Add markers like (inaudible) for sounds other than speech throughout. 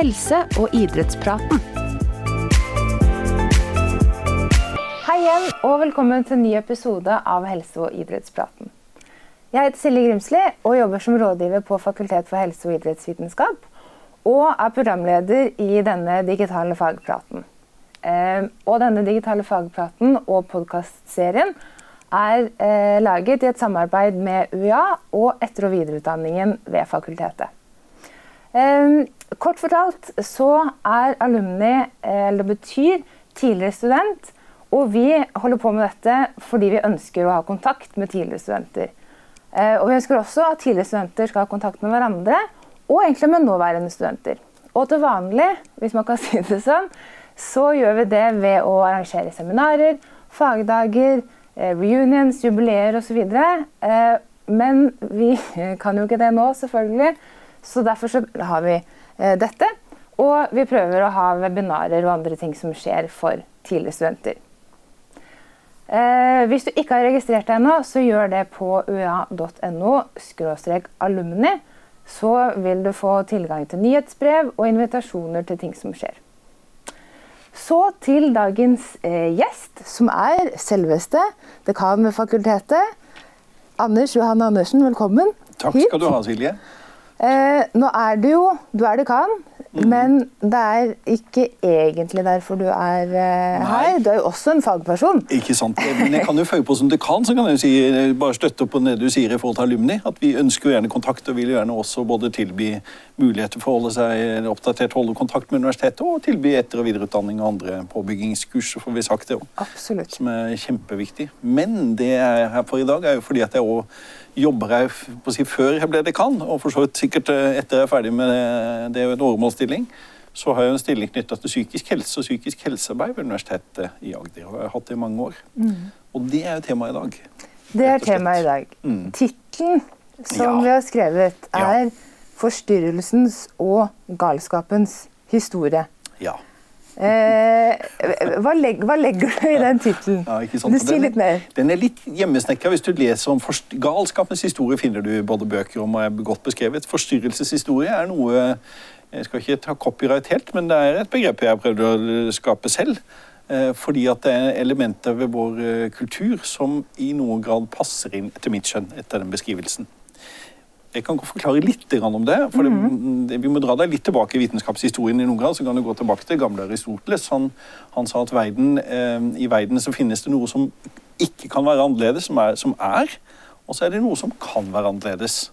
helse- og idrettspraten. Hei igjen, og velkommen til en ny episode av Helse- og idrettspraten. Jeg heter Silje Grimsli og jobber som rådgiver på Fakultet for helse- og idrettsvitenskap. Og er programleder i denne digitale fagpraten. Eh, og denne digitale fagpraten og podkastserien er eh, laget i et samarbeid med UiA og etter- og videreutdanningen ved fakultetet. Eh, kort fortalt så er alumni, eh, eller betyr tidligere student, og vi holder på med dette fordi vi ønsker å ha kontakt med tidligere studenter. Eh, og vi ønsker også at tidligere studenter skal ha kontakt med hverandre, og egentlig med nåværende studenter. Og til vanlig, hvis man kan (laughs) si det sånn, så gjør vi det ved å arrangere seminarer, fagdager, eh, reunions, jubileer osv. Men vi (laughs) kan jo ikke det nå, selvfølgelig, så derfor så har vi eh, dette. Og vi prøver å ha webinarer og andre ting som skjer for tidligere studenter. Eh, hvis du ikke har registrert deg ennå, så gjør det på ua.no alumni. Så vil du få tilgang til nyhetsbrev og invitasjoner til ting som skjer. Så til dagens eh, gjest, som er selveste dekan ved fakultetet. Anders Johan Andersen, velkommen Takk hit. skal du ha, Silje. Eh, nå er du jo Du er dekan, men det er ikke egentlig derfor du er eh, her. Du er jo også en fagperson. Ikke sant? Men jeg kan jo føye på som dekan, så kan jeg jo si, eh, bare støtte opp på det du sier i forhold til alumni. At vi ønsker jo gjerne kontakt, og vil gjerne også både tilby muligheter for å holde seg oppdatert, holde kontakt med universitetet, og tilby etter- og videreutdanning og andre påbyggingskurs, får vi sagt det òg. Som er kjempeviktig. Men det jeg er her for i dag, er jo fordi at jeg òg jobber jeg på å si, før jeg ble dekan, og for så vidt sikkert eh, etter jeg er ferdig med det, det en åremålsstilling, så har jeg en stilling knytta til psykisk helse og psykisk helsearbeid ved Universitetet i Agder. Og jeg har hatt det i mange år. Og det er jo temaet i dag. Det er temaet i dag. Mm. Tittelen som Ja. vi har skrevet, Ja. er 'Forstyrrelsens og galskapens historie'. Ja. Eh, hva, legger, hva legger du i den tittelen? Ja, si litt mer? Den er litt hjemmesnekra. Hvis du leser om galskapens historie, finner du både bøker om og er godt beskrevet. Forstyrrelseshistorie er noe Jeg skal ikke ta copyright helt, men det er et begrep jeg har prøvd å skape selv. Eh, Fordi at det er elementer ved vår eh, kultur som i noen grad passer inn, etter mitt skjønn, etter den beskrivelsen. Jeg kan forklare litt om det. for det, Vi må dra deg litt tilbake i vitenskapshistorien. i noen grad, så kan du gå tilbake til gamle Aristoteles. Han, han sa at verden, eh, i verden så finnes det noe som ikke kan være annerledes, som er, som er. Og så er det noe som kan være annerledes.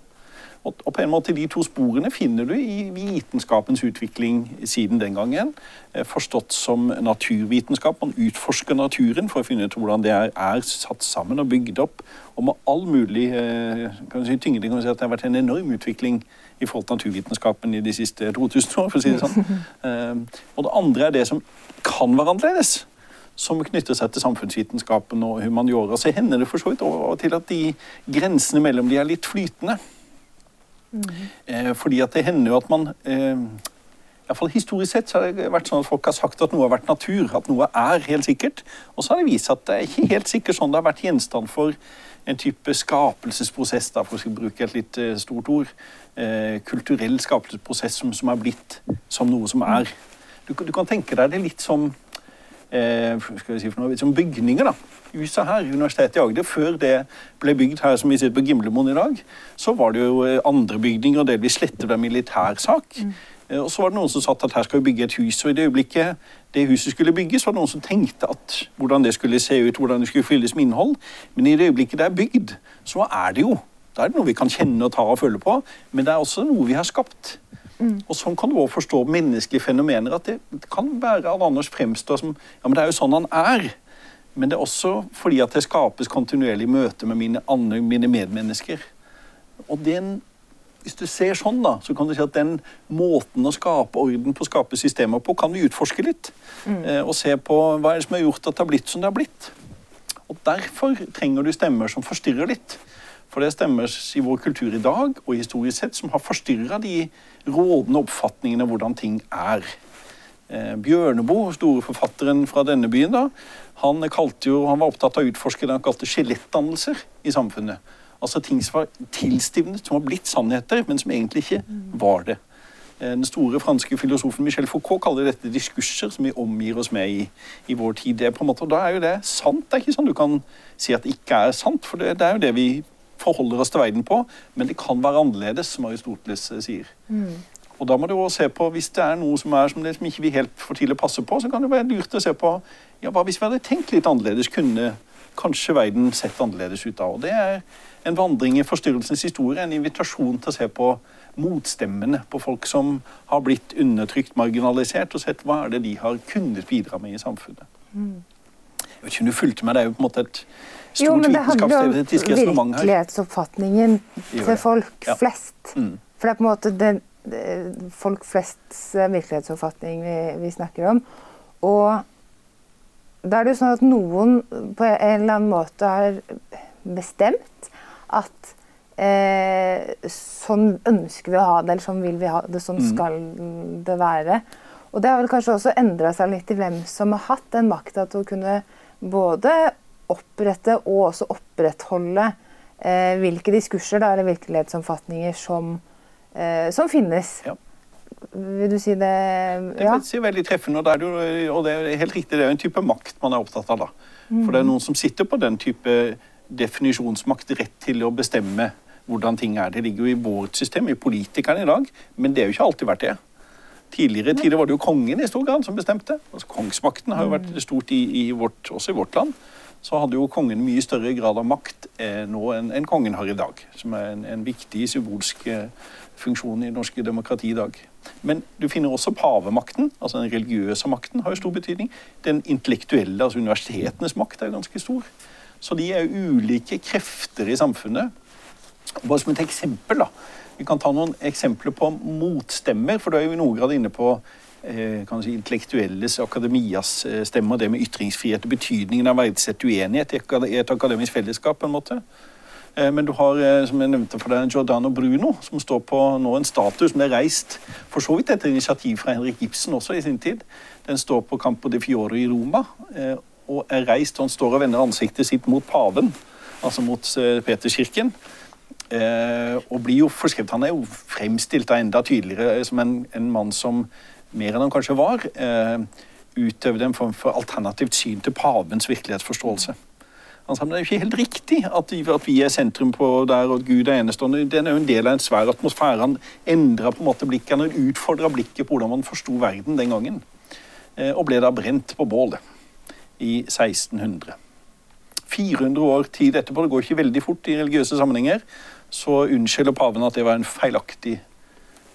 Og, på en måte De to sporene finner du i vitenskapens utvikling siden den gangen. eh, Forstått som naturvitenskap. Man utforsker naturen for å finne ut hvordan det er, er satt sammen og bygd opp. Og med all mulig eh, kan si, tyngde kan si at det har vært en enorm utvikling i forhold til naturvitenskapen i de siste 2000 år. for å si det sånn. (laughs) Eh, Og det andre er det som kan være annerledes som knytter seg til samfunnsvitenskapen og humaniora, så hender det for så vidt av og til at de grensene mellom de er litt flytende. Eh, fordi at det hender jo at man eh, fall Historisk sett så har det vært sånn at folk har sagt at noe har vært natur, at noe er helt sikkert. Og så har det vist seg at det er ikke helt sikkert sånn det har vært gjenstand for en type skapelsesprosess, da, for å bruke et litt eh, stort ord. Eh, kulturell skapelsesprosess som, som er blitt som noe som er. Du, du kan tenke deg det litt som si for noe, som bygninger. da. Huset her, Universitetet i Agder, før det ble bygd her som vi sitter på Gimlemoen i dag, så var det jo eh, andre bygninger, og delvis slettet av militærsak. Mm. Og så var det noen som satt at her skal vi bygge et hus, og i det øyeblikket det huset skulle bygges, var det noen som tenkte at hvordan det skulle se ut, hvordan det skulle fylles med innhold. Men i det øyeblikket det er bygd, så er det jo da er det noe vi kan kjenne og ta og føle på, men det er også noe vi har skapt. Og sånn kan du også forstå menneskelige fenomener. At det kan være at Anders fremstår som Ja, men det er jo sånn han er. Men det er også fordi at det skapes kontinuerlig møte med mine, andre, mine medmennesker. Og den, hvis du ser sånn, da, så kan du si at den måten å skape orden på, skape systemer på, kan vi utforske litt. Eh, og se på hva er det som har gjort at det har blitt som det har blitt. Og derfor trenger du stemmer som forstyrrer litt. For det er stemmer i vår kultur i dag og historisk sett som har forstyrra de rådende oppfatningene av hvordan ting er. Eh, Bjørneboe, store forfatteren fra denne byen, da, han, jo, han var opptatt av å utforske det han kalte skjelettdannelser i samfunnet. Altså ting som var tilstivnet, som var blitt sannheter, men som egentlig ikke var det. Eh, den store franske filosofen Michel Foucault kaller dette diskurser som vi omgir oss med i, i vår tid. Det er på en måte, og Da er jo det sant. Det er ikke sånn du kan si at det ikke er sant, for det, det er jo det vi forholder oss til verden på. Men det kan være annerledes, som Aristoteles sier. sier. Og da må du også se på, Hvis det er noe som er som, det, som ikke vi helt til å passe på, så kan det være lurt å se på ja, hva hvis vi hadde tenkt litt annerledes, kunne kanskje verden sett annerledes ut da. Og Det er en vandring i forstyrrelsens historie, en invitasjon til å se på motstemmene på folk som har blitt undertrykt, marginalisert, og sett hva er det de har kunnet bidra med i samfunnet. Jeg vet ikke om du fulgte med, Det er jo på en måte et stort Jo, men det handler om vitenskapsteoretisk resonnement her. virkelighetsoppfatningen til folk Ja. flest. Mm. For det er på en måte den, folk flests eh, virkelighetsoppfatning vi, vi snakker om. Og da er det jo sånn at noen på en eller annen måte har bestemt at eh, sånn ønsker vi å ha det, eller sånn vil vi ha det, sånn Mm. skal det være. Og det har vel kanskje også endra seg litt i hvem som har hatt den makta til å kunne både opprette og også opprettholde eh, hvilke diskurser da, eller virkelighetsoppfatninger som, eh, som finnes. Ja. Vil du si det Ja. er veldig treffende, og det er, jo, og det er helt riktig, det er jo en type makt man er opptatt av. da. For det er noen som sitter på den type definisjonsmakt, rett til å bestemme hvordan ting er. Det ligger jo i vårt system, i politikerne i dag, men det har jo ikke alltid vært det. Tidligere tider var det jo kongen i stor grad som bestemte. Altså, kongsmakten har jo vært stort i, i vårt, også i vårt land. Så hadde jo kongen mye større grad av makt eh, nå enn en kongen har i dag. Som er en, en viktig symbolsk eh, funksjon i det norske demokrati i dag. Men du finner også pavemakten, altså den religiøse makten, har jo stor betydning. Den intellektuelle, altså universitetenes makt, er jo ganske stor. Så de er jo ulike krefter i samfunnet. Bare som et eksempel, da. Vi kan ta noen eksempler på motstemmer, for du er jo i noen grad inne på kan du si, intellektuelles, akademias stemme, stemmer, det med ytringsfrihet og betydningen av å verdsette uenighet i et akademisk fellesskap. på en måte. Eh, Men du har, eh, som jeg nevnte for deg, Giordano Bruno, som står på nå en statue som er reist for så vidt etter initiativ fra Henrik Ibsen også i sin tid. Den står på Campo de Fiore i Roma eh, og er reist, og han står og vender ansiktet sitt mot paven, altså mot eh, Peterskirken. Eh, og blir jo forskrevet, Han er jo fremstilt da enda tydeligere som en, en mann som mer enn han kanskje var, eh, utøvde en form for alternativt syn til pavens virkelighetsforståelse. Han sa men det er jo ikke helt riktig at, vi- at vi er sentrum på der og at Gud er enestående. Den er jo en del av en svær atmosfære. Han endra på en måte blikket, han utfordra blikket på hvordan man forsto verden den gangen. Eh, og ble da brent på bålet i 1600. 400 år tid etterpå, det går ikke veldig fort i religiøse sammenhenger, så unnskylder paven at det var en feilaktig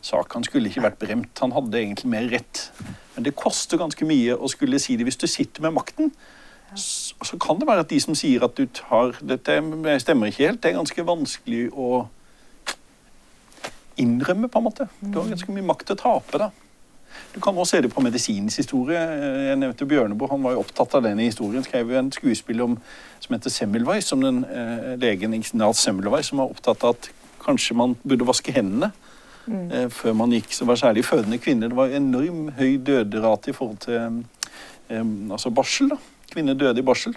sak. Han skulle ikke vært bremt. Han hadde egentlig mer rett. Men det koster ganske mye å skulle si det. Hvis du sitter med makten, så, kan det være at de som sier at du tar Dette stemmer ikke helt. Det er ganske vanskelig å innrømme, på en måte. Du har ganske mye makt til å tape, da. Du kan også se det på medisinens historie. Jeg nevnte Bjørneboe, han var jo opptatt av den historien. Skrev jo en skuespill om, som heter Semmelweis, om den eh, legen Ignat Semmelweis, som var opptatt av at kanskje man burde vaske hendene eh, før man gikk. Så det var særlig fødende kvinner. Det var enorm høy døderate i forhold til eh, altså barsel. da. Kvinner døde i barsel.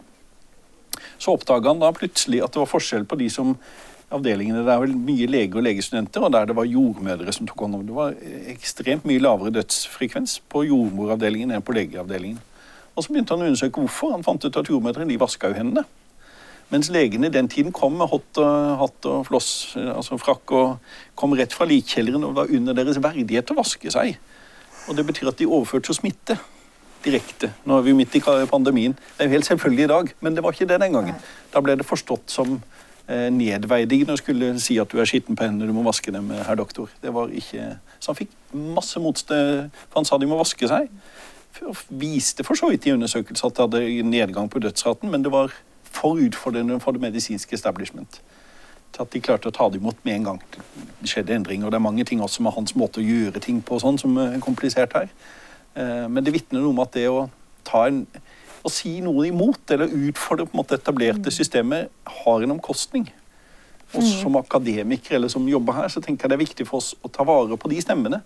Så oppdaga han da plutselig at det var forskjell på de som avdelingene der vel mye lege- og legestudenter, og der det var jordmødre som tok hånd om det. Det var ekstremt mye lavere dødsfrekvens på jordmoravdelingen enn på legeavdelingen. Og så begynte han å undersøke hvorfor. Han fant ut at jordmødre de vaska jo hendene. Mens legene den tiden kom med hot og, hatt og floss, altså frakk, og kom rett fra likkjelleren, og var under deres verdighet til å vaske seg. Og det betyr at de overførte så smitte direkte. Nå er vi midt i pandemien. Det er jo helt selvfølgelig i dag, men det var ikke det den gangen. Da ble det forstått som eh, nedverdigende å skulle si at du er skitten på hendene, du må vaske dem, eh, herr doktor. Det var ikke... Så han fikk masse motstand, for han sa de må vaske seg. Og viste for så vidt i undersøkelser at det hadde nedgang på dødsraten, men det var for utfordrende for det medisinske establishment. Til at de klarte å ta det imot med en gang. Det skjedde endringer, det er mange ting også med hans måte å gjøre ting på sånn som er komplisert her. Eh, Men det vitner noe om at det å ta en å si noe imot, eller utfordre på en måte etablerte systemer, har en omkostning. Og som akademikere eller som jobber her, så tenker jeg det er viktig for oss å ta vare på de stemmene.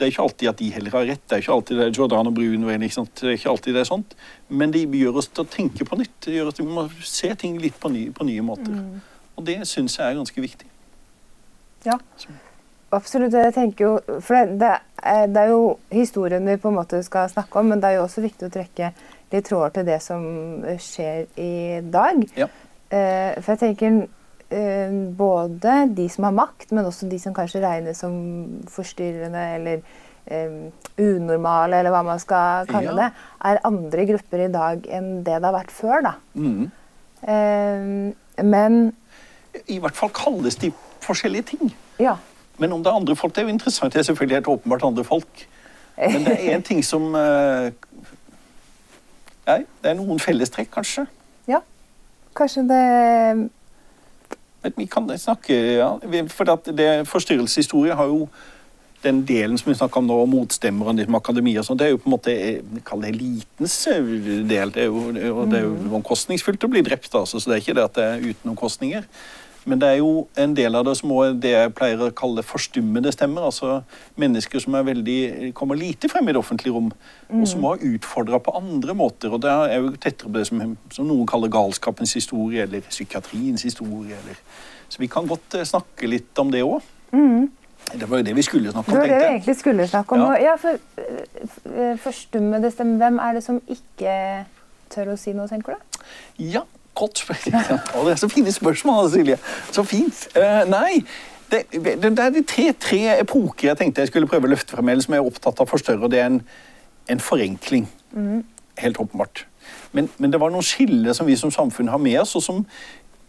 Det er ikke alltid at de heller har rett. Det er ikke alltid det er Giordano og sant? Det er ikke alltid det er sånt. Men det gjør oss til å tenke på nytt. Det gjør at vi må se ting litt på, ny, på nye måter. Og det syns jeg er ganske viktig. Ja. Absolutt. Jeg tenker jo, for det, det, er, jo historien vi på en måte skal snakke om, men det er jo også viktig å trekke litt tråder til det som skjer i dag. Ja. Eh, for jeg tenker både de som har makt, men også de som kanskje regnes som forstyrrende eller eh, unormale, eller hva man skal kalle Ja. det, er andre grupper i dag enn det det har vært før. da. Mm. Eh, men I hvert fall kalles de forskjellige ting. ja. Men om det er andre folk, det er jo interessant. Det er selvfølgelig helt åpenbart andre folk. Men det er en ting som eh, Nei, det er noen fellestrekk, kanskje. ja. Kanskje det Men vi kan snakke ja, For at det forstyrrelseshistorie har jo den delen som vi snakker om nå, motstemmer og liksom akademi og sånn, det er jo på en måte eh, Kall det elitens eh, del. Det er jo, det er jo, det er jo omkostningsfullt å bli drept, altså, så det er ikke det at det er uten omkostninger. Men det er jo en del av det som er det jeg pleier å kalle forstummede stemmer. Altså mennesker som er veldig, kommer lite frem i det offentlige rom, og som har utfordra på andre måter. Og det er jo tettere på det som, som noen kaller galskapens historie, eller psykiatriens historie. Eller. Så vi kan godt eh, snakke litt om det òg. Det var jo det vi skulle snakke om. Det var det vi egentlig skulle snakke om. Ja. Ja, for eh, Forstummede stemmer, hvem er det som ikke tør å si noe, tenker du? Ja, godt spørsmål. Å, det er så fine spørsmål, Silje. Så fint. Uh, nei, det, det, det er de tre, tre epoker jeg tenkte jeg skulle prøve å løfte frem, eller som jeg er opptatt av å forstørre, det er en, en forenkling. Helt åpenbart. Men, men det var noen skiller som vi som samfunn har med oss, og som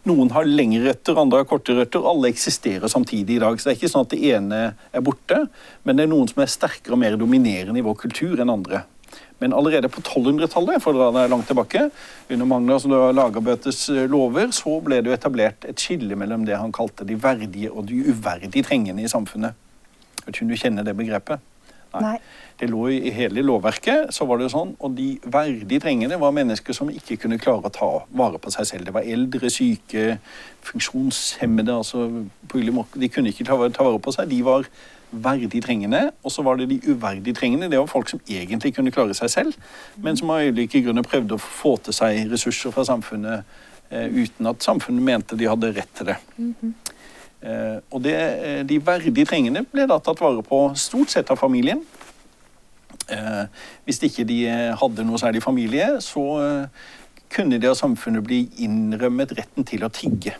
noen har lengre røtter, andre har korte røtter. Alle eksisterer samtidig i dag. Så det er ikke sånn at det ene er borte, men det er noen som er sterkere og mer dominerende i vår kultur enn andre. Men allerede på 1200-tallet, for å dra deg langt tilbake, under Magnus Lagerbøtes lover, så ble det jo etablert et skille mellom det han kalte de verdige og de uverdige trengende i samfunnet. Vet ikke om du kjenner det begrepet? Nei. Det lå i hele lovverket, så var det sånn, og de verdig trengende var mennesker som ikke kunne klare å ta vare på seg selv. Det var eldre, syke, funksjonshemmede, altså på. De kunne ikke ta ta vare på seg. De var verdig trengende, og så var det de uverdig trengende. Det var folk som egentlig kunne klare seg selv, men som av ulike grunner prøvde å få til seg ressurser fra samfunnet eh, uten at samfunnet mente de hadde rett til det. Eh, og det, eh, de verdig trengende ble da tatt vare på stort sett av familien. Eh, hvis ikke de eh, hadde noe særlig familie, så eh, kunne de av samfunnet bli innrømmet retten til å tigge.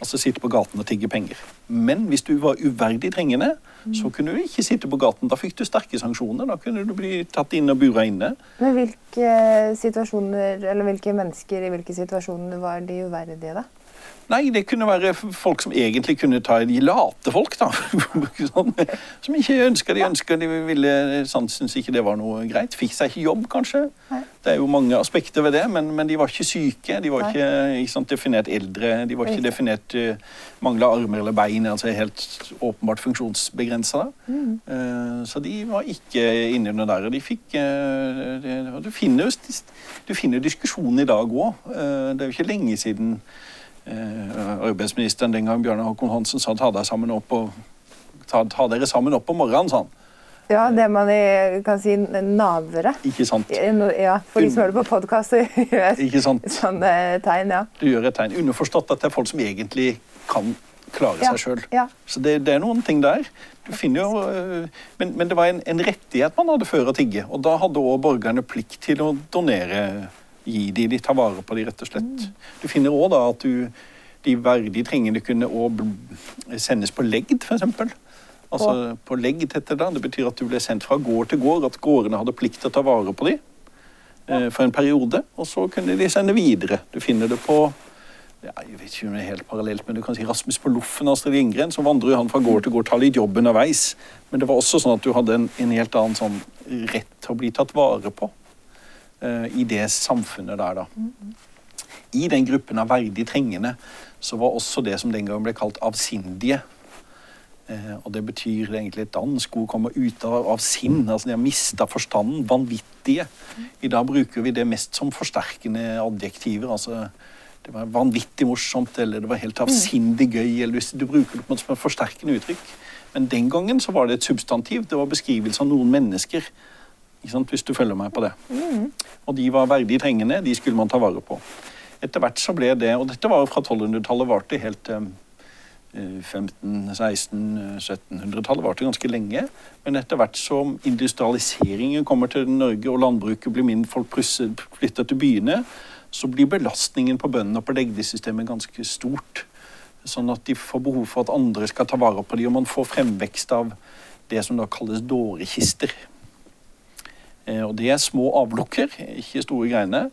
Altså sitte på gaten og tigge penger. Men hvis du var uverdig trengende, så kunne du ikke sitte på gaten. Da fikk du sterke sanksjoner. Da kunne du bli tatt inn og bura inne. Men hvilke situasjoner, eller hvilke mennesker i hvilke situasjoner var de uverdige, da? Nei, det kunne være folk som egentlig kunne ta De late folk, da. (laughs) sånn, som ikke ønska de ønska de ville sånn, Syns ikke det var noe greit. Fikk seg ikke jobb, kanskje. Nei. Det er jo mange aspekter ved det, men, men de var ikke syke. De var ikke, ikke sant, definert eldre. De var ikke definert uh, mangla armer eller bein. altså Helt åpenbart funksjonsbegrensa. Mm. Uh, så de var ikke inne under der. og De fikk uh, det, du, finner, du finner diskusjonen i dag òg. Uh, det er jo ikke lenge siden arbeidsministeren den gang, Bjørnar Håkon Hansen, sa ta, ta, ta dere sammen opp om morgenen, sa han. Ja, det man kan si navere. Ikke sant? Ja, for de som hører på podkast, (laughs) gjør Ikke sant? sånne tegn, ja. Du gjør et tegn. Underforstått at det er folk som egentlig kan klare Ja, seg sjøl. ja. Så det, det er noen ting der. Du finner jo, øh, men, men det var en, en rettighet man hadde før å tigge. Og da hadde òg borgerne plikt til å donere, gi de, de tar vare på de, rett og slett. Du finner òg da at du, de verdig trengende kunne òg sendes på legd, f.eks. Altså på legd heter det. Det betyr at du ble sendt fra gård til gård, at gårdene hadde plikt til å ta vare på de eh, for en periode, og så kunne de sende videre. Du finner det på ja, jeg vet ikke om det er helt parallelt, men du kan si Rasmus på Loffen, Astrid Lindgren, så vandrer jo han fra gård til gård, tar litt jobb underveis. Men det var også sånn at du hadde en, en helt annen sånn rett til å bli tatt vare på i det samfunnet der, da. I den gruppen av verdig trengende så var også det som den gangen ble kalt avsindige. Eh, og det betyr egentlig et dansk ord kommer ut av, av sinn. altså De har mista forstanden. Vanvittige. I dag bruker vi det mest som forsterkende adjektiver. altså Det var vanvittig morsomt, eller det var helt avsindig gøy. eller Du bruker det på en som et forsterkende uttrykk. Men den gangen så var det et substantiv. Det var beskrivelse av noen mennesker. Hvis du følger meg på det. Og de var verdig trengende. De skulle man ta vare på. Etter hvert så ble det Og dette var fra 1200-tallet, varte helt til 15-, 16-, 1700-tallet varte ganske lenge. Men etter hvert som industrialiseringen kommer til Norge og landbruket blir mindre, folk flytter til byene, så blir belastningen på bøndene og på legdesystemet ganske stort. Sånn at de får behov for at andre skal ta vare på dem, og man får fremvekst av det som da kalles dårekister. Eh, og det er små avlukker, ikke store greiene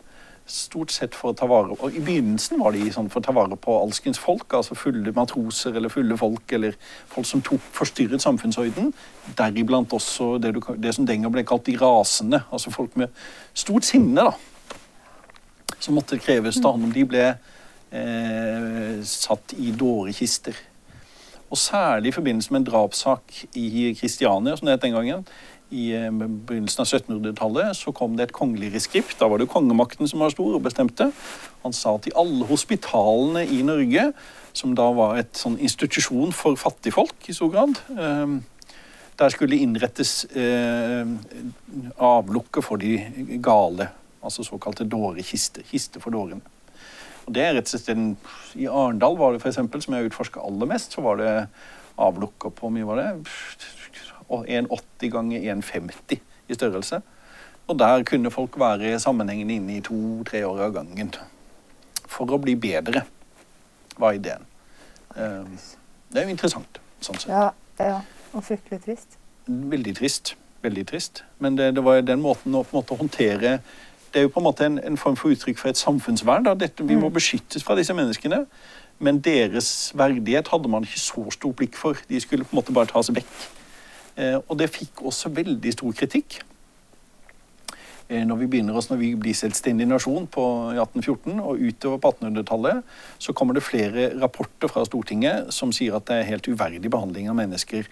stort sett for å ta vare og I begynnelsen var de sånn for å ta vare på alskens folk, altså fulle matroser eller fulle folk, eller folk som tok forstyrret samfunnsorden. Deriblant også det, du, det som den gang ble kalt de rasende, altså folk med stort sinne, da. Som måtte kreves da om. De ble eh, satt i dårekister. Og særlig i forbindelse med en drapssak i Kristiania, som det het den gangen, i eh, begynnelsen av 1700-tallet så kom det et kongelig reskript. Da var det kongemakten som var stor og bestemte. Han sa i alle hospitalene i Norge, som da var et sånn institusjon for fattigfolk i stor grad, eh, der skulle innrettes eh, avlukke for de gale. Altså såkalte dårekister. Kister for dårene. Og det er rett og slett I Arendal var det for eksempel, som jeg utforska aller mest, så var det avlukker på mye var det, 1,80 ganger 1,50 i størrelse. Og der kunne folk være sammenhengende inne i to-tre år av gangen. For å bli bedre, var ideen. Ehm, det er jo interessant, sånn sett. Ja, ja. Og fryktelig trist. Veldig trist. Veldig trist. Men det, det var den måten å måte, håndtere Det er jo på en måte en, en form for uttrykk for et samfunnsvern. Dette, vi må mm. beskyttes fra disse menneskene. Men deres verdighet hadde man ikke så stort blikk for. De skulle på en måte bare tas vekk. Eh, og det fikk også veldig stor kritikk. Eh, når vi begynner oss, når vi blir selvstendig nasjon på 1814 og utover på 1800-tallet, så kommer det flere rapporter fra Stortinget som sier at det er helt uverdig behandling av mennesker.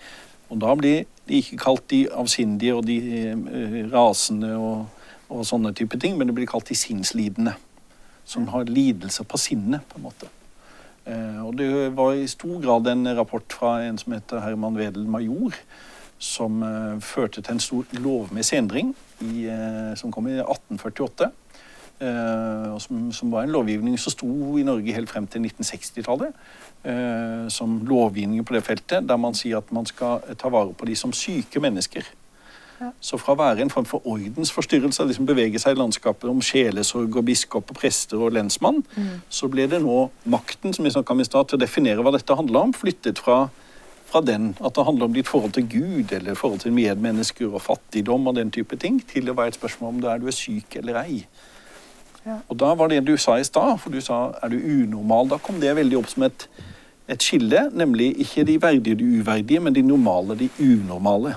Og da blir de ikke kalt de avsindige og de eh, rasende og, og sånne type ting, men det blir kalt de sinnslidende. Som har lidelser på sinnet, på en måte. Og det var i stor grad en rapport fra en som heter Herman Wedel Major, som uh, førte til en stor lovmessig endring i, uh, som kom i 1848. Uh, eh, som, som, var en lovgivning som sto i Norge helt frem til 1960-tallet. som lovgivning på det feltet, der man sier at man skal ta vare på de som syke mennesker. Ja. Så fra å være en form for ordensforstyrrelse, liksom bevege seg i landskapet om sjelesorg og biskop og prester og lensmann, mm. så ble det nå makten som vi om i stad, til å definere hva dette handla om, flyttet fra fra den at det handler om ditt forhold til Gud eller forhold til medmennesker og fattigdom og den type ting, til å være et spørsmål om det er du er syk eller ei. Ja. Og da var det du sa i stad, for du sa er du unormal, da kom det veldig opp som et, et skille, nemlig ikke de verdige de uverdige, men de normale de unormale.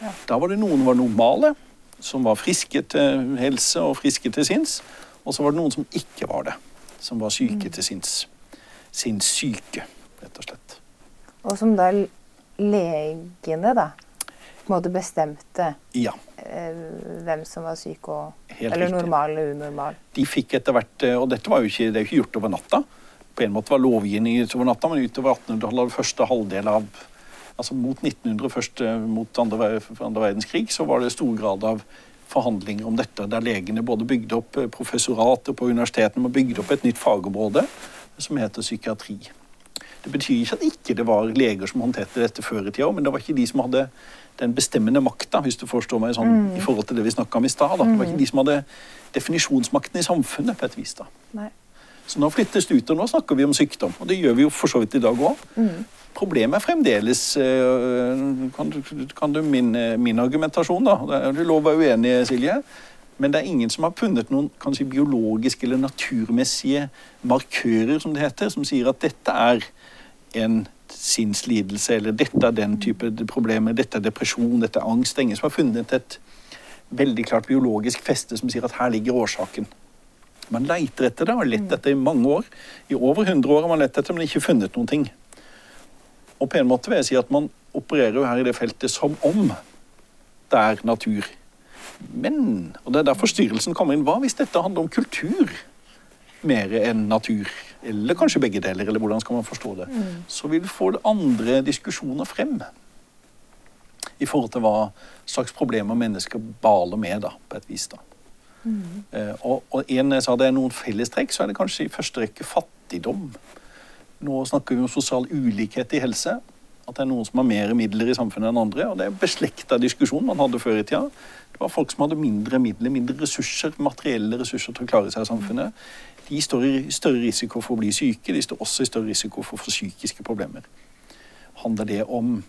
Ja. Da var det noen som var normale, som var friske til helse og friske til sinns, og så var det noen som ikke var det, som var syke mm. til sinns. Sinnssyke, rett og slett. Og som da legene da på en måte bestemte ja. eh, hvem som var syk og Helt Eller riktig. normal eller unormal. De fikk etter hvert eh, Og dette var jo ikke, det er jo ikke gjort over natta. På en måte var lovgivning over natta, men utover 1800-tallet, første halvdel av Altså mot 1900, først mot andre, andre verdenskrig, så var det stor grad av forhandlinger om dette, der legene både bygde opp eh, professorater på universitetene og bygde opp et nytt fagområde som heter psykiatri. Det betyr ikke at ikke det var leger som håndterte dette før i tida, men det var ikke de som hadde den bestemmende makta, hvis du forstår meg sånn, mm. i forhold til det vi snakka om i stad. Det var ikke de som hadde definisjonsmakten i samfunnet på et vis. da. Nei. Så nå flyttes det ut, og nå snakker vi om sykdom. Og det gjør vi jo for så vidt i dag òg. Mm. Problemet er fremdeles øh, Kan du, kan du min, min, argumentasjon, da? du lover lov å være uenig, Silje. Men det er ingen som har funnet noen kanskje biologiske eller naturmessige markører, som det heter, som sier at dette er en sinnslidelse, eller dette er den type problemer, dette er depresjon, dette er angst. Det er ingen som har funnet et veldig klart biologisk feste som sier at her ligger årsaken. Man leiter etter det, og har lett etter i mange år. I over 100 år har man lett etter, men ikke funnet noen ting. Og på en måte vil jeg si at man opererer jo her i det feltet som om det er natur. Men, og det er der forstyrrelsen kommer inn, hva hvis dette handler om kultur mer enn natur? Eller kanskje begge deler, eller hvordan skal man forstå det, mm. så vil vi få andre diskusjoner frem. I forhold til hva slags problemer mennesker baler med, da, på et vis. da. Mm. Eh, og, og en jeg sa det er noen fellestrekk, så er det kanskje i første rekke fattigdom. Nå snakker vi om sosial ulikhet i helse. At det er noen som har mer midler i samfunnet enn andre. Og det er beslekta diskusjon man hadde før i tida. Det var folk som hadde mindre midler, mindre ressurser, materielle ressurser til å klare seg i samfunnet. De står i større risiko for å bli syke. De står også i større risiko for å få psykiske problemer. Handler det om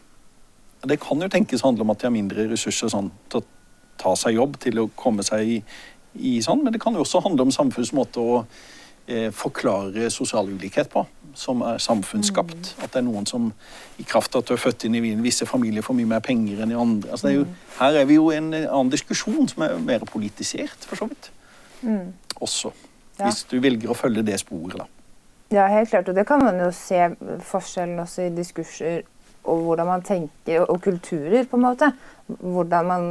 Det kan jo tenkes handle om at de har mindre ressurser sånn, til å ta seg jobb, til å komme seg i, i sånn, men det kan jo også handle om samfunnets måte å eh, forklare sosial ulikhet på, som er samfunnsskapt. At det er noen som i kraft av at du er født inn i Wien, visse familier får mye mer penger enn i andre. Altså, det er jo, her er vi jo i en annen diskusjon som er mer politisert, for så vidt. Også. Ja. Hvis du velger å følge det sporet, da. Ja, helt klart. Og det kan man jo se forskjellen også i diskurser og hvordan man tenker, og kulturer, på en måte. Hvordan man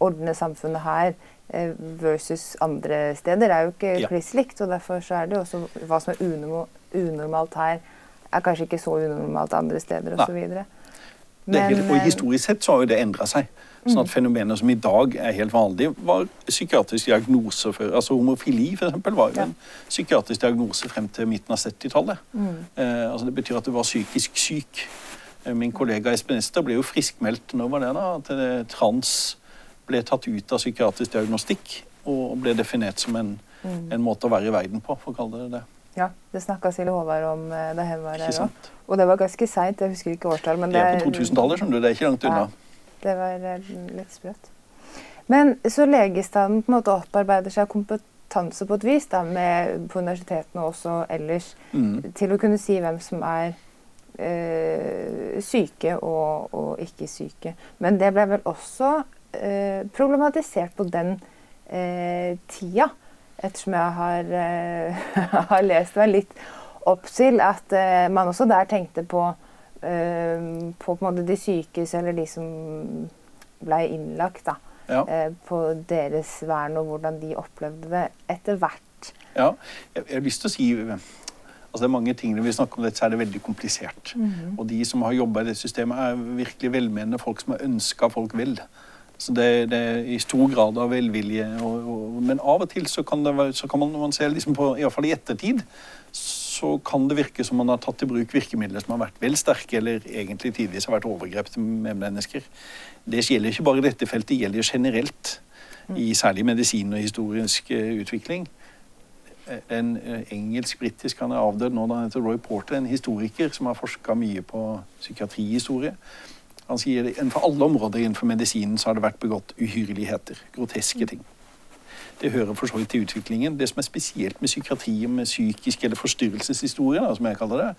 ordner samfunnet her eh, versus andre steder er jo ikke Ja. kliss likt. Og derfor så er det jo også hva som er unormalt her, er kanskje ikke så unormalt andre steder osv. Det er helt, og eh, historisk sett så har jo det endra seg. Sånn at fenomener som i dag er helt vanlige, var psykiatrisk diagnose før. Altså Homofili for eksempel, var jo Ja. en psykiatrisk diagnose frem til midten av 70-tallet. Mm. Eh, altså det betyr at du var psykisk syk. Eh, Min kollega Espen Ester ble jo friskmeldt når var det da, at det, trans ble tatt ut av psykiatrisk diagnostikk og ble definert som en, Mm. en måte å være i verden på, for å kalle det det. Ja, det snakka Silje Håvard om eh, da hun var der òg. Og det var ganske seint, jeg husker ikke årstall. Men Det er på 2000-tallet, skjønner du. Det er ikke langt unna. Ja. Det var eh, litt sprøtt. Men så legestanden på en måte opparbeider seg kompetanse på et vis da, med, på universitetene og også ellers Mm. til å kunne si hvem som er eh, syke og, og ikke syke. Men det ble vel også eh, problematisert på den eh, tida, ettersom jeg har, eh, (laughs) har lest meg litt opp til at eh, man også der tenkte på, eh, på, på de sykehus eller de som ble innlagt, da. Ja. På deres vern og hvordan de opplevde det etter hvert. Ja, jeg, jeg har lyst til å si Altså det er mange ting Når vi snakker om dette, så er det veldig komplisert. Og de som har jobba i det systemet, er virkelig velmenende folk som har ønska folk vel. Så det, det er i stor grad av velvilje. Og, og, men av og til så kan, det være, så kan man, man se liksom på, i hvert fall i ettertid, så kan det virke som man har tatt i bruk virkemidler som har vært vel sterke, eller egentlig tidvis har vært overgrep med mennesker. Det gjelder ikke bare dette feltet, det gjelder generelt. I særlig medisin og historisk eh, utvikling en eh, engelsk-britisk han er avdød nå, da han heter Roy Porter, en historiker som har forska mye på psykiatrihistorie. Han sier at innenfor alle områder innenfor medisinen så har det vært begått uhyrligheter, groteske ting. Det hører for så vidt til utviklingen. Det som er spesielt med psykiatri med psykisk eller forstyrrelseshistorie, som jeg kaller det,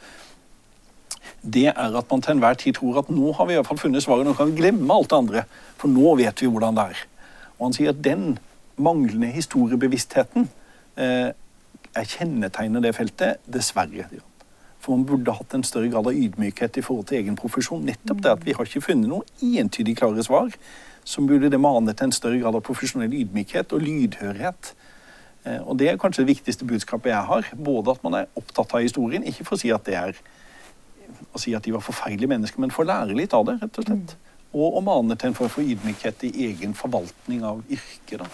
det er at man til enhver tid tror at nå har vi i hvert fall funnet svaret, nå kan vi glemme alt det andre, for nå vet vi hvordan det er. Og han sier at den manglende historiebevisstheten eh, er kjennetegnet det feltet, dessverre. han. For man burde hatt en større grad av ydmykhet i forhold til egen profesjon. Nettopp det at vi har ikke funnet noen entydig klare svar, som burde det mane til en større grad av profesjonell ydmykhet og lydhørhet. Eh, Og det er kanskje det viktigste budskapet jeg har. Både at man er opptatt av historien, ikke for å si at det er å si at de var forferdelige mennesker, men for å lære litt av det, rett og slett. Og å mane til en form for ydmykhet i egen forvaltning av yrket. da.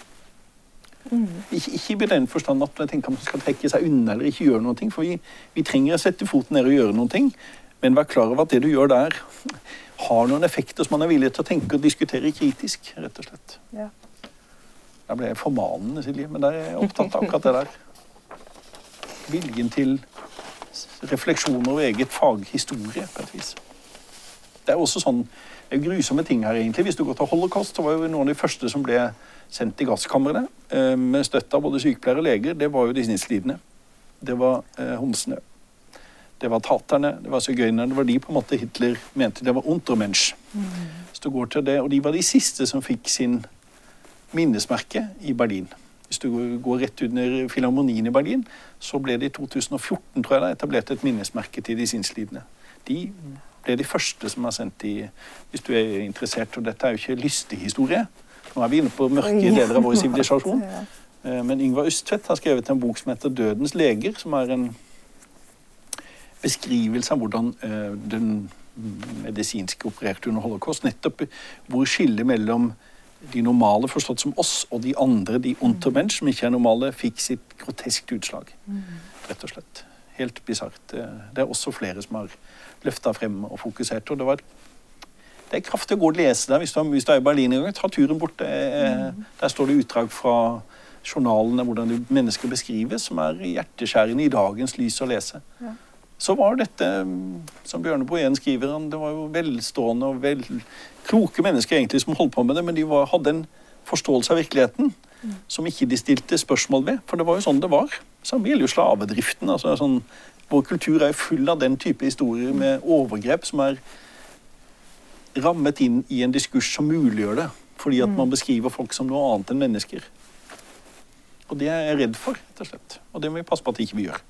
Ikke, ikke i den forstand at jeg tenker man skal trekke seg unna eller ikke gjøre noe, for vi, vi trenger å sette foten ned og gjøre noe, men vær klar over at det du gjør der, har noen effekter som man er villig til å tenke og diskutere kritisk, rett og slett. Ja. Der ble jeg formanende, Silje, men der er jeg opptatt av akkurat det der. Viljen til refleksjon over eget faghistorie, på et vis. Det er også sånn, det er grusomme ting her, egentlig. Hvis du går til holocaust, så var jo noen av de første som ble sendt i gasskamrene eh, med støtte av både sykepleiere og leger, det var jo de sinnslidende. Det var eh, homsene. Det var taterne, det var sigøynerne. Det var de på en måte Hitler mente det var untermensch. Hvis du går til det, Og de var de siste som fikk sin minnesmerke i Berlin. Hvis du går rett under Filharmonien i Berlin, så ble det i 2014 tror jeg, da, etablert et minnesmerke til de sinnslidende. De ble de første som er sendt i Hvis du er interessert, og dette er jo ikke lystig historie. Nå er vi inne på mørke deler av vår sivilisasjon. (laughs) Eh, Men Yngvar Østvedt har skrevet en bok som heter 'Dødens leger', som er en beskrivelse av hvordan eh, den medisinske opererte under holocaust. Nettopp hvor skillet mellom de normale, forstått som oss, og de andre, de untermensch, som ikke er normale, fikk sitt groteskt utslag. Rett og slett. Helt bisart. Det, det er også flere som har løfta frem og fokusert. og det var det er kraftig å gå og lese der hvis du, hvis du er i Berlin en gang. Ta turen bort. Det, Der står det utdrag fra journalene hvordan mennesker beskrives, som er hjerteskjærende i dagens lys å lese. Ja. Så var dette, mm, som Bjørne Boen skriver, det var jo velstående og vel, kloke mennesker egentlig som holdt på med det, men de var, hadde en forståelse av virkeligheten som ikke de stilte spørsmål ved. For det var jo sånn det var. Samme gjelder jo slavedriften. altså sånn, Vår kultur er jo full av den type historier med overgrep som er rammet inn i en diskurs som muliggjør det. Fordi at man beskriver folk som noe annet enn mennesker. Og det er jeg redd for, rett og slett. Og det må vi passe på at ikke vi gjør.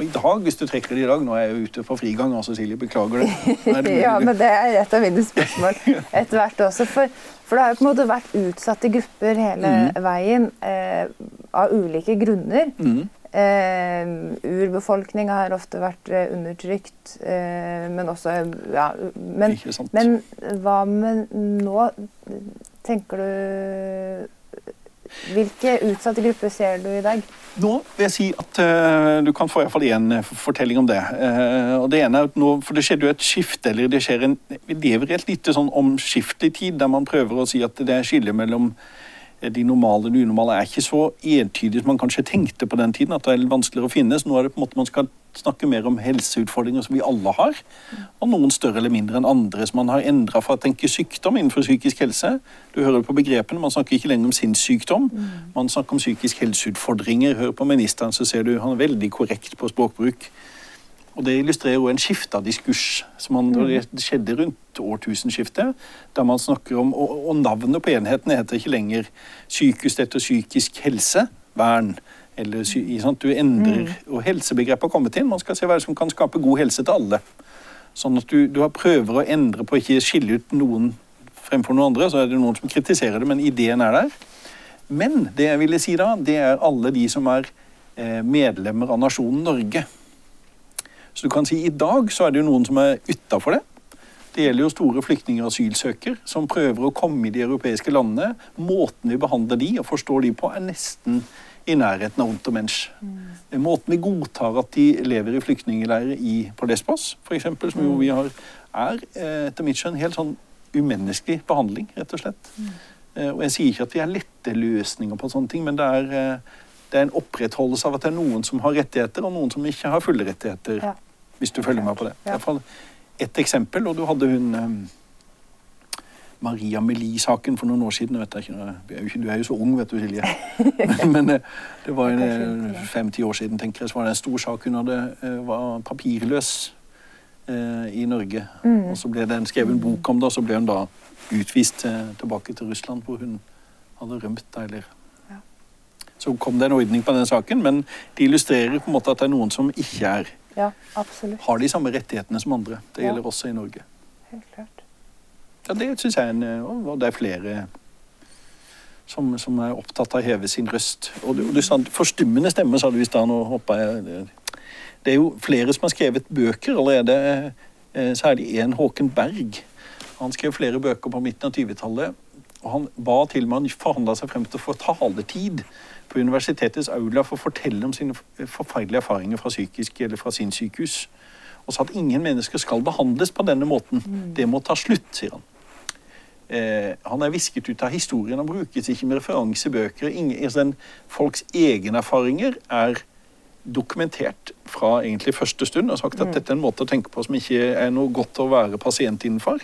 Og i dag, hvis du trekker det i dag Nå er jeg jo ute på frigang, altså, Silje. Beklager det. Det (laughs) ja, men det er et av mine spørsmål etter hvert også. For, for det har jo på en måte vært utsatte grupper hele veien eh, av ulike grunner. Mm. Eh, urbefolkninga har ofte vært eh, undertrykt, eh, men også ja, men, men hva med nå? Tenker du Hvilke utsatte grupper ser du i dag? Nå vil jeg si at uh, du kan få i hvert fall én eh, fortelling om det. Uh, og det ene er at nå, for det skjedde jo et skifte, eller det skjer en Vi lever i et lite sånn omskiftelig tid der man prøver å si at det er skille mellom de normale og de unormale er ikke så entydig som man kanskje tenkte på den tiden. At det er litt vanskeligere å finne. Så nå er det på en måte man skal snakke mer om helseutfordringer som vi alle har. Og noen større eller mindre enn andre. som man har endra fra å tenke sykdom innenfor psykisk helse. Du hører det på begrepene. Man snakker ikke lenger om sinnssykdom. Man snakker om psykisk helseutfordringer. Hør på ministeren, så ser du han er veldig korrekt på språkbruk. Og det illustrerer jo en skifta diskurs som man, det skjedde rundt årtusenskiftet. Der man snakker om, og, og navnet på enhetene heter ikke lenger sykehus etter psykisk helsevern. Eller, sånn? Du endrer, og Helsebegrepet har kommet inn. Man skal se hva som kan skape god helse til alle. Sånn at du, du har prøver å endre på ikke skille ut noen fremfor noen andre. Så er det noen som kritiserer det, men ideen er der. Men det jeg ville si da, det er alle de som er eh, medlemmer av nasjonen Norge. Så du kan si i dag så er det jo noen som er utafor det. Det gjelder jo store flyktninger og asylsøkere som prøver å komme i de europeiske landene. Måten vi behandler de og forstår de på, er nesten i nærheten av ondt og mensch. Måten vi godtar at de lever i flyktningleirer i, på Lesbos, f.eks., som jo vi har, er eh, etter mitt skjønn helt sånn umenneskelig behandling, rett og slett. Mm. Og jeg sier ikke at vi har lette løsninger på sånne ting, men det er, eh, det er en opprettholdelse av at det er noen som har rettigheter, og noen som ikke har fulle rettigheter. Ja. Hvis du følger med på det. I hvert fall ett eksempel, og du hadde hun eh, Maria Melie-saken for noen år siden. Vet jeg ikke, du, er jo så ung, vet du, Silje. (laughs) Men eh, det var fem-ti år siden, tenker jeg, så var det en stor sak. Hun hadde, eh, var papirløs eh, i Norge. Og så ble det en skrevet bok om det, og så ble hun da utvist eh, tilbake til Russland, hvor hun hadde rømt. Eller. Så kom det en ordning på den saken, men det illustrerer på en måte at det er noen som ikke er, Ja, absolutt. har de samme rettighetene som andre. Det gjelder også i Norge. Helt klart. Ja, det syns jeg er en, og og det er flere som, som er opptatt av å heve sin røst. Og du, du sa forstummende stemme, sa du i stad. Nå hoppa jeg det- er jo flere som har skrevet bøker allerede. eh, Særlig en Håken Berg. Han skrev flere bøker på midten av 20-tallet. Og han ba til og med han forhandla seg frem til å få taletid på universitetets aula for å fortelle om sine forferdelige erfaringer fra psykisk eller fra sin sykehus. Og sa at ingen mennesker skal behandles på denne måten. Det må ta slutt, sier han. Eh, han er visket ut av historien. Han brukes ikke med referansebøker. Ingen, altså folks egne erfaringer er dokumentert fra egentlig første stund og sagt at dette er en måte å tenke på som ikke er noe godt å være pasient innenfor.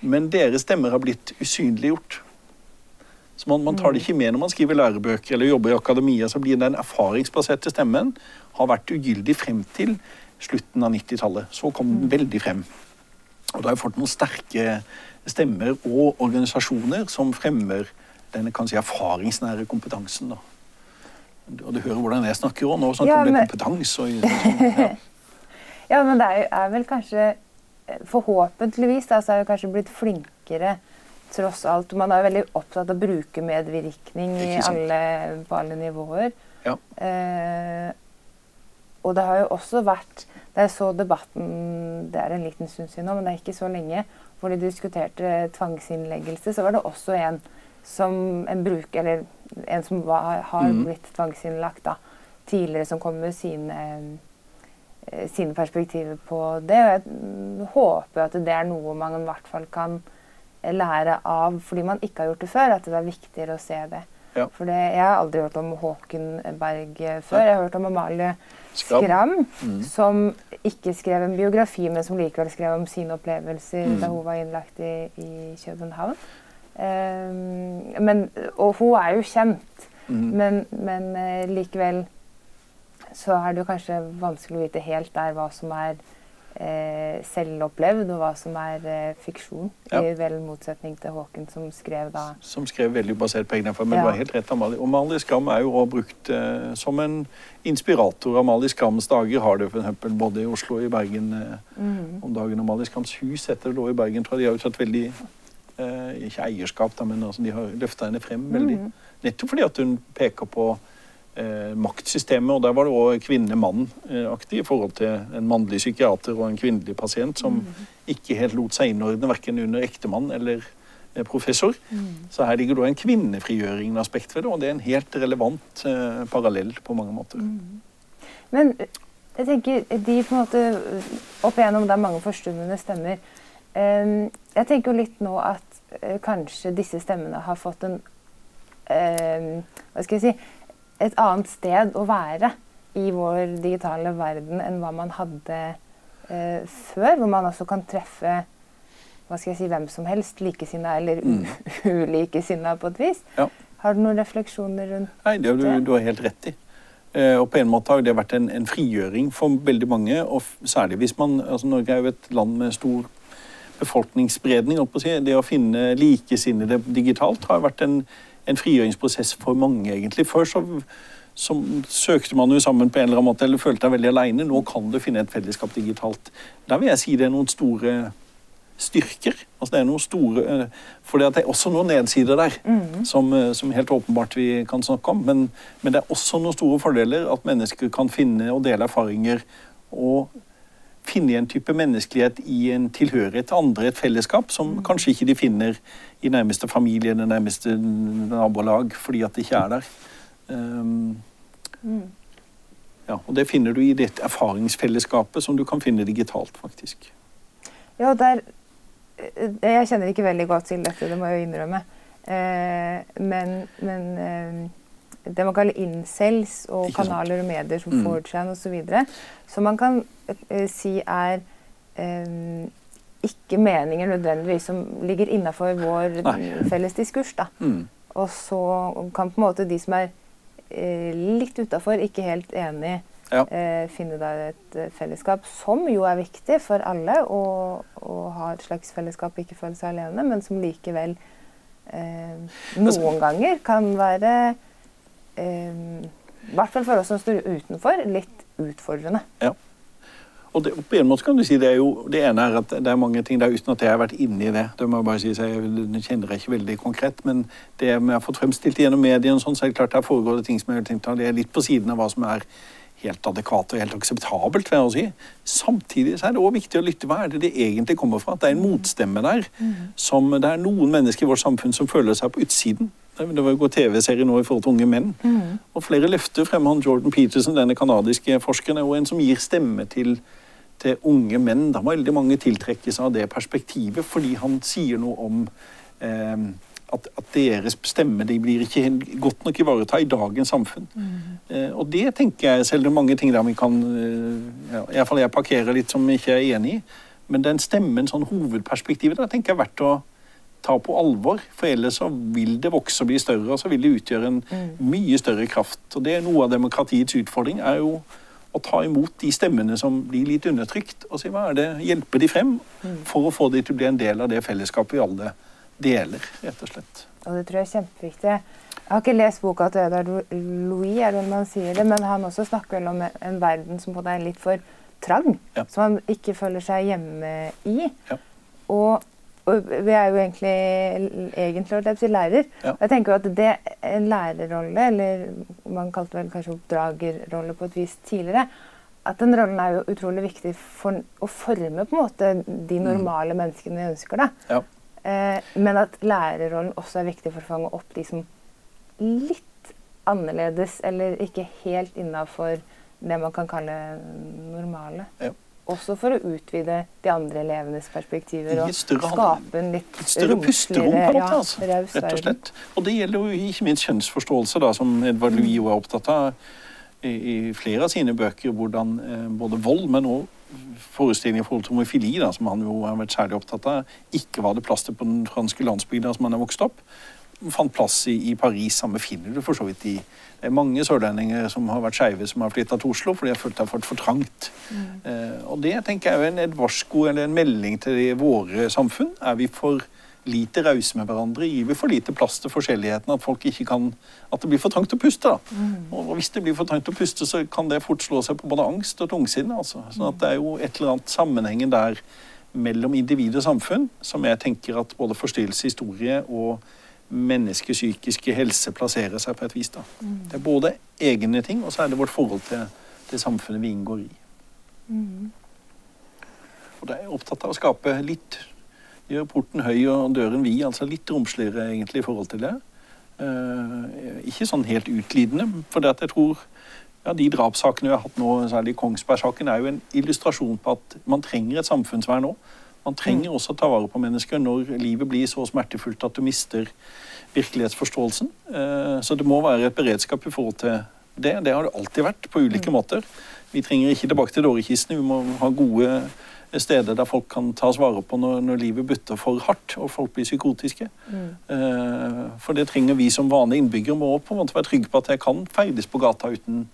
Men deres stemmer har blitt usynliggjort. Man, man tar det ikke med når man skriver lærebøker eller jobber i akademia. Så blir den erfaringsbaserte stemmen har vært ugyldig frem til slutten av 90-tallet. Så kom den veldig frem. Og da har vi fått noen sterke stemmer og organisasjoner som fremmer denne kan si, erfaringsnære kompetansen. Da. Og du hører hvordan jeg snakker òg. Nå snakker Ja, om men- kompetanse. Og, sånn, ja. (laughs) Ja, men det er, jo- er vel kanskje eh, Forhåpentligvis da, så er vi kanskje blitt flinkere tross alt. Man er veldig opptatt av å bruke medvirkning i alle, på alle nivåer. Ja. Eh, og det har jo også vært Da jeg så debatten Det er en liten stund siden nå, men det er ikke så lenge. Hvor de diskuterte tvangsinnleggelse, så var det også en som en bruker Eller en som var, har Mhm. blitt tvangsinnlagt da, tidligere, som kom med sine eh, sine perspektiver på det. Og jeg håper at det er noe man i hvert fall kan lære av fordi man ikke har gjort det før. At det er viktigere å se det. Ja. For det, jeg har aldri hørt om Håken Berg eh, før. Jeg har hørt om Amalie Skram. Skram, Mm. som ikke skrev en biografi, men som likevel skrev om sine opplevelser Mm. da hun var innlagt i, i København. Um, men, og hun er jo kjent, Mm. men, men eh, likevel så er det jo kanskje vanskelig å vite helt der hva som er eh, selvopplevd, og hva som er eh, fiksjon. Ja. I vel motsetning til Håken, som skrev da som skrev veldig basert på egne erfaringer. Men Ja. du har helt rett, Amalie. Og Amalie Skram er jo også brukt eh, som en inspirator. Amalie Skrams dager har det for eksempel både i Oslo og i Bergen eh, mm. om dagen. Amalie Skrams hus heter det da i Bergen, tror jeg. De har jo tatt veldig eh, Ikke eierskap, da, men altså, de har løfta henne frem veldig. Mm. Nettopp fordi at hun peker på maktsystemet, og der var det òg kvinne-mann-aktig i forhold til en mannlig psykiater og en kvinnelig pasient som ikke helt lot seg innordne verken under ektemann eller eh, professor. Så her ligger da en kvinnefrigjøring aspekt ved det, og det er en helt relevant eh, parallell på mange måter. Men jeg tenker de på en måte Opp igjennom det er mange forstummende stemmer. Ehm, jeg tenker jo litt nå at eh, kanskje disse stemmene har fått en ehm, Hva skal jeg si Et annet sted å være i vår digitale verden enn hva man hadde eh, før. Hvor man også kan treffe hva skal jeg si, hvem som helst, likesinna eller mm. (laughs) ulikesinna på et vis. Ja. Har du noen refleksjoner rundt Nei, det du, du har helt rett i. Eh, og på en måte har det vært en, en frigjøring for veldig mange, og særlig hvis man altså Norge er jo et land med stor befolkningsspredning. å si. Det å finne likesinnede digitalt har vært en, en frigjøringsprosess for mange, egentlig. Før så, så søkte man jo sammen på en eller annen måte, eller følte deg veldig alene. Nå kan du finne et fellesskap digitalt. Der vil jeg si det er noen store styrker. Altså det er noen store, For det er også noen nedsider der, som, eh, som helt åpenbart vi kan snakke om. Men, men det er også noen store fordeler at mennesker kan finne og dele erfaringer og finne en type menneskelighet i en tilhørighet til andre, et fellesskap, som kanskje ikke de finner i nærmeste familie eller nærmeste nabolag, fordi at det ikke er der. Um, ja, og det finner du i dette erfaringsfellesskapet, som du kan finne digitalt, faktisk. Ja, der eh, Jeg kjenner ikke veldig godt til dette, det må jeg jo innrømme. Eh, men men eh, det man kaller incels og kanaler og medier som Mm. 4chan osv., som man kan eh, si er eh, ikke meninger nødvendigvis som ligger innafor vår Nei. felles diskurs. da. Mm. Og så kan på en måte de som er eh, litt utafor, ikke helt enig, Ja. eh, finne da et eh, fellesskap som jo er viktig for alle, å ha et slags fellesskap, ikke føle seg alene, men som likevel eh, noen ganger kan være I hvert fall for oss som står utenfor, litt utfordrende. Ja. Og det, på en måte kan du si det er jo, det ene er at det er mange ting der uten at jeg har vært inne i det. Det må jeg bare si, så jeg kjenner jeg ikke veldig konkret, men det jeg har fått fremstilt gjennom mediene, sånn, så er det klart der foregår det ting som jeg har tenkt at det er litt på siden av hva som er helt adekvat og helt akseptabelt. vil jeg si. Samtidig så er det også viktig å lytte. Hva er det det egentlig kommer fra? At det er en motstemme der. som Det er noen mennesker i vårt samfunn som føler seg på utsiden. Det var jo god TV-serie nå i forhold til unge menn. Og flere løfter fremmer han Jordan Peterson, denne kanadiske forskeren, er jo en som gir stemme til, til unge menn. Da må veldig mange tiltrekkes av det perspektivet, fordi han sier noe om eh, at, at deres stemme de blir ikke godt nok ivaretatt i dagens samfunn. Eh, og det tenker jeg, selv om mange ting der vi kan eh, ja, i hvert fall jeg parkerer litt som jeg ikke er enig i, men den stemmen, sånn hovedperspektivet, der tenker jeg er verdt å ta på alvor. For ellers så vil det vokse og bli større, og så vil det utgjøre en mye større kraft. Og det er noe av demokratiets utfordring, er jo å ta imot de stemmene som blir litt undertrykt, og si hva er det, hjelpe de frem for å få de til å bli en del av det fellesskapet vi alle deler, rett og slett. Og det tror jeg er kjempeviktig. Jeg har ikke lest boka til Edvard Louis, er det man sier det, men han også snakker vel om en verden som på er litt for trang. Ja. Som han ikke føler seg hjemme i. Ja. Og vi er jo egentlig, egentlig lærer. Ja. Jeg tenker jo at det en lærerrolle, eller man kalte vel kanskje oppdragerrolle på et vis tidligere, at den rollen er jo utrolig viktig for å forme på en måte de normale menneskene vi ønsker. da. Ja. Eh, men at lærerrollen også er viktig for å fange opp de som litt annerledes eller ikke helt innafor det man kan kalle normale. Ja. Også for å utvide de andre elevenes perspektiver og skape en litt Et større pusterom, på en måte. ja, altså. raus Rett og slett. Og det gjelder jo ikke minst kjønnsforståelse, da, som Edvard Louis jo er opptatt av i, i flere av sine bøker. Hvordan eh, både vold, men òg forestillinger i forhold til homofili, da, som han jo har vært særlig opptatt av, ikke var det plass til på den franske landsbygda som han er vokst opp. Fant plass i, i Paris. Samme finner du for så vidt i Det er mange sørlendinger som har vært skeive, som har flytta til Oslo fordi de har følt det har fått for trangt. Eh, og det tenker jeg er en, et varsko eller en melding til våre samfunn. Er vi for lite rause med hverandre? Gir vi for lite plass til forskjelligheten? At folk ikke kan At det blir for trangt å puste, da. Og hvis det blir for trangt å puste, så kan det fort slå seg på både angst og tungsinne. Altså. Sånn at det er jo et eller annet sammenhengen der mellom individ og samfunn som jeg tenker at både forstyrrelse, historie og menneskets psykiske helse plasserer seg på et vis. da. Det er både egne ting, og så er det vårt forhold til det samfunnet vi inngår i. Og da er jeg opptatt av å skape litt Gjøre porten høy og døren vid, altså litt romsligere egentlig i forhold til det. Eh, ikke sånn helt utlidende, for det at jeg tror ja, de drapssakene vi har hatt nå, særlig Kongsberg-saken, er jo en illustrasjon på at man trenger et samfunnsvern nå. Man trenger også å ta vare på mennesker når livet blir så smertefullt at du mister virkelighetsforståelsen. Eh, Så det må være et beredskap i forhold til det. Det har det alltid vært, på ulike måter. Vi trenger ikke tilbake til dårekistene. Vi må ha gode steder der folk kan tas vare på når, når livet butter for hardt og folk blir psykotiske. Mm. For det trenger vi som vanlige innbyggere. Må på en måte være trygge på at jeg kan ferdes på gata uten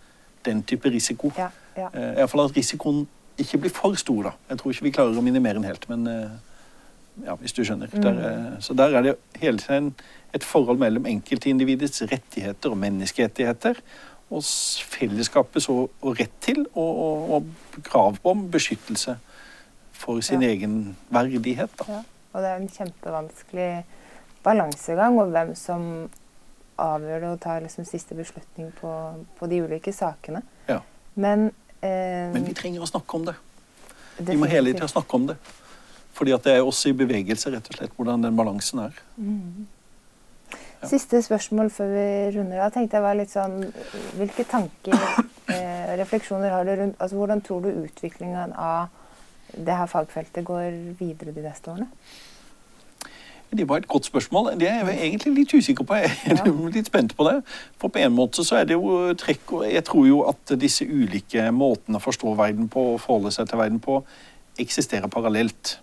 den type risiko. Ja, ja. Eh, fall at risikoen ikke bli for stor. da. Jeg tror ikke vi klarer å minimere den helt, men eh, ja, hvis du skjønner. Der, eh, så der er det hele tiden et forhold mellom enkeltindividets rettigheter og menneskerettigheter og fellesskapets og, og rett til og, og, og krav om beskyttelse for sin Ja. egen verdighet. Da. Ja, og det er en kjempevanskelig balansegang, og hvem som avgjør det og tar liksom siste beslutning på, på de ulike sakene. Ja. Men, Men vi trenger å snakke om det. Vi må hele tida snakke om det. Fordi at det er også i bevegelse, rett og slett, hvordan den balansen er. Ja. Siste spørsmål før vi runder av. tenkte jeg var litt sånn, Hvilke tanker eh, refleksjoner har du rundt altså Hvordan tror du utviklingen av det her fagfeltet går videre de neste årene? Det var et godt spørsmål. Det er jeg egentlig litt usikker på. Jeg er (laughs) litt spent på det. For på en måte så er det jo trekk Jeg tror jo at disse ulike måtene å forstå verden på og forholde seg til verden på eksisterer parallelt.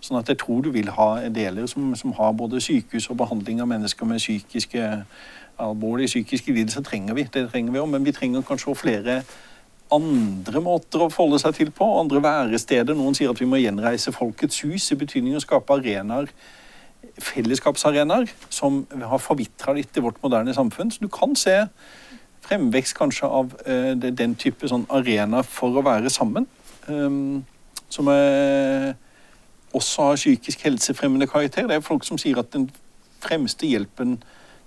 Sånn at jeg tror du vil ha deler som, som har både sykehus og behandling av mennesker med psykiske alvorlige psykiske lidelser. trenger vi, det trenger vi også, Men vi trenger kanskje også flere andre måter å forholde seg til på. Andre væresteder. Noen sier at vi må gjenreise Folkets hus i betydning å skape arenaer fellesskapsarenaer som har forvitra litt i vårt moderne samfunn. Så du kan se fremvekst kanskje av eh, den type sånn arena for å være sammen. ehm, som er, også har psykisk helsefremmende karakter. Det er folk som sier at den fremste hjelpen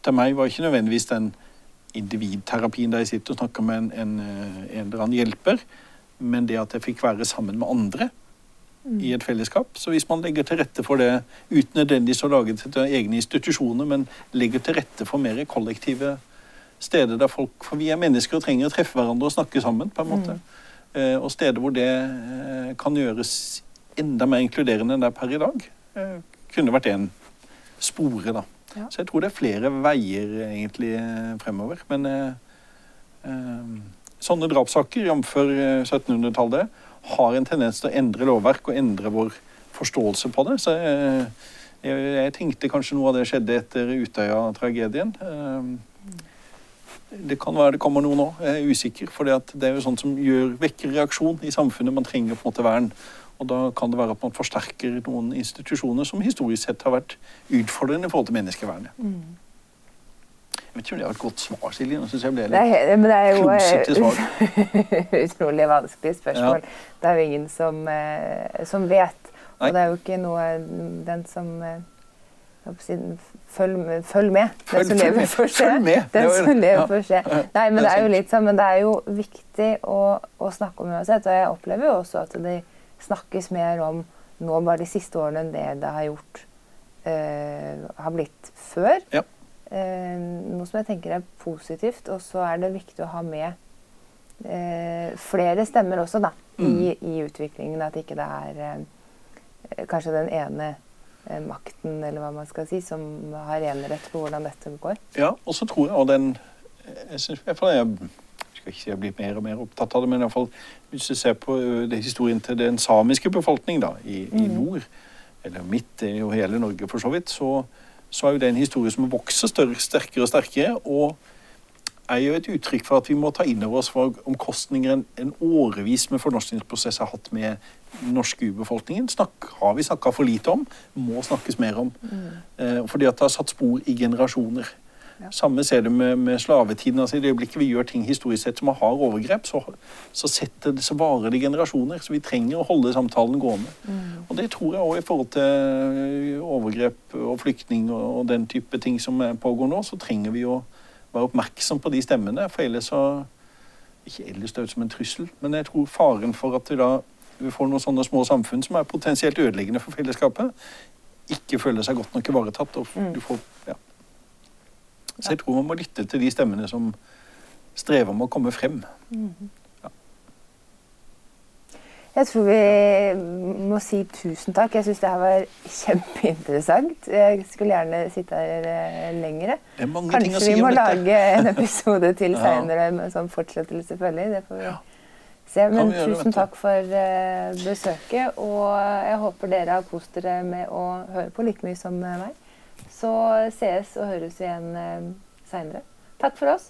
til meg var ikke nødvendigvis den individterapien der jeg sitter og snakker med en, en, eh, en eller annen hjelper, men det at jeg fikk være sammen med andre i et fellesskap. Så hvis man legger til rette for det, uten nødvendigvis å lage det til egne institusjoner, men legger til rette for mer kollektive steder der folk For vi er mennesker og trenger å treffe hverandre og snakke sammen, på en måte. Eh, og steder hvor det eh, kan gjøres enda mer inkluderende enn det er per i dag, eh, kunne vært en spore, da. Ja. Så jeg tror det er flere veier egentlig eh, fremover. Men eh, eh, sånne drapssaker, jf. 1700-tallet, har en tendens til å endre lovverk og endre vår forståelse på det. Så jeg, jeg, jeg tenkte kanskje noe av det skjedde etter Utøya-tragedien. Eh, det kan være det kommer noe nå. Jeg er usikker. For det er jo sånt som gjør, vekker reaksjon i samfunnet. Man trenger på en måte vern. Og da kan det være at man forsterker noen institusjoner som historisk sett har vært utfordrende i forhold til menneskevernet. Jeg om det var et godt svar, Silje. Nå synes jeg ble Det litt men det er jo klumsete svar. eh, (laughs) utrolig vanskelig spørsmål. Det er jo ingen som, eh, som vet. Nei. Og det er jo ikke noe den som eh, Følg, med- følg med. Følg- den som lever, får se. Den som lever, får se. Nei, men det er jo litt sånn, men det er jo viktig å, å snakke om uansett. Og jeg opplever jo også at det snakkes mer om nå bare de siste årene enn det det har gjort eh, har blitt før. Ja. Eh, noe som jeg tenker er positivt. Og så er det viktig å ha med eh, flere stemmer også, da, i, Mm. i utviklingen. At ikke det er eh, kanskje den ene makten, eller hva man skal si, som har enerett på hvordan dette går. Ja, og så tror jeg og den Jeg syns i hvert fall jeg skal ikke si jeg har blitt mer og mer opptatt av det, men i fall, hvis du ser på det historien til den samiske befolkning da, i, i nord, eller midt, er hele Norge for så vidt, så, så er jo det en historie som vokser større, sterkere og sterkere, og er jo et uttrykk for at vi må ta inn over oss hva omkostninger en, en årevis med fornorskningsprosess har hatt med den norske urbefolkningen. Snakk, har vi snakka for lite om, må snakkes mer om. Eh, fordi at det har satt spor i generasjoner. Samme ser du med, med slavetiden. altså I det øyeblikket vi gjør ting historisk sett som har overgrep, så, så, setter så varer det generasjoner. Så vi trenger å holde samtalen gående. Og det tror jeg òg i forhold til overgrep og flyktning og, og den type ting som er- pågår nå, så trenger vi å være oppmerksom på de stemmene. For ellers så Ikke ellers det ut som en trussel, men jeg tror faren for at vi da vi får noen sånne små samfunn som er potensielt ødeleggende for fellesskapet, ikke føler seg godt nok ivaretatt. og Mm. du får, ja. Så jeg tror man må lytte til de stemmene som strever med å komme frem. Jeg tror vi må si tusen takk. Jeg syns det her var kjempeinteressant. Jeg skulle gjerne sitte her eh, lengre. Det er mange Kanskje si vi må om dette. lage en (laughs) episode til Ja. seinere med sånn fortsettelse, selvfølgelig. Det får vi Ja. se. Men vi tusen takk for eh, besøket. Og jeg håper dere har kost dere med å høre på like mye som meg. Så sees og høres vi igjen uh, seinere. Takk for oss.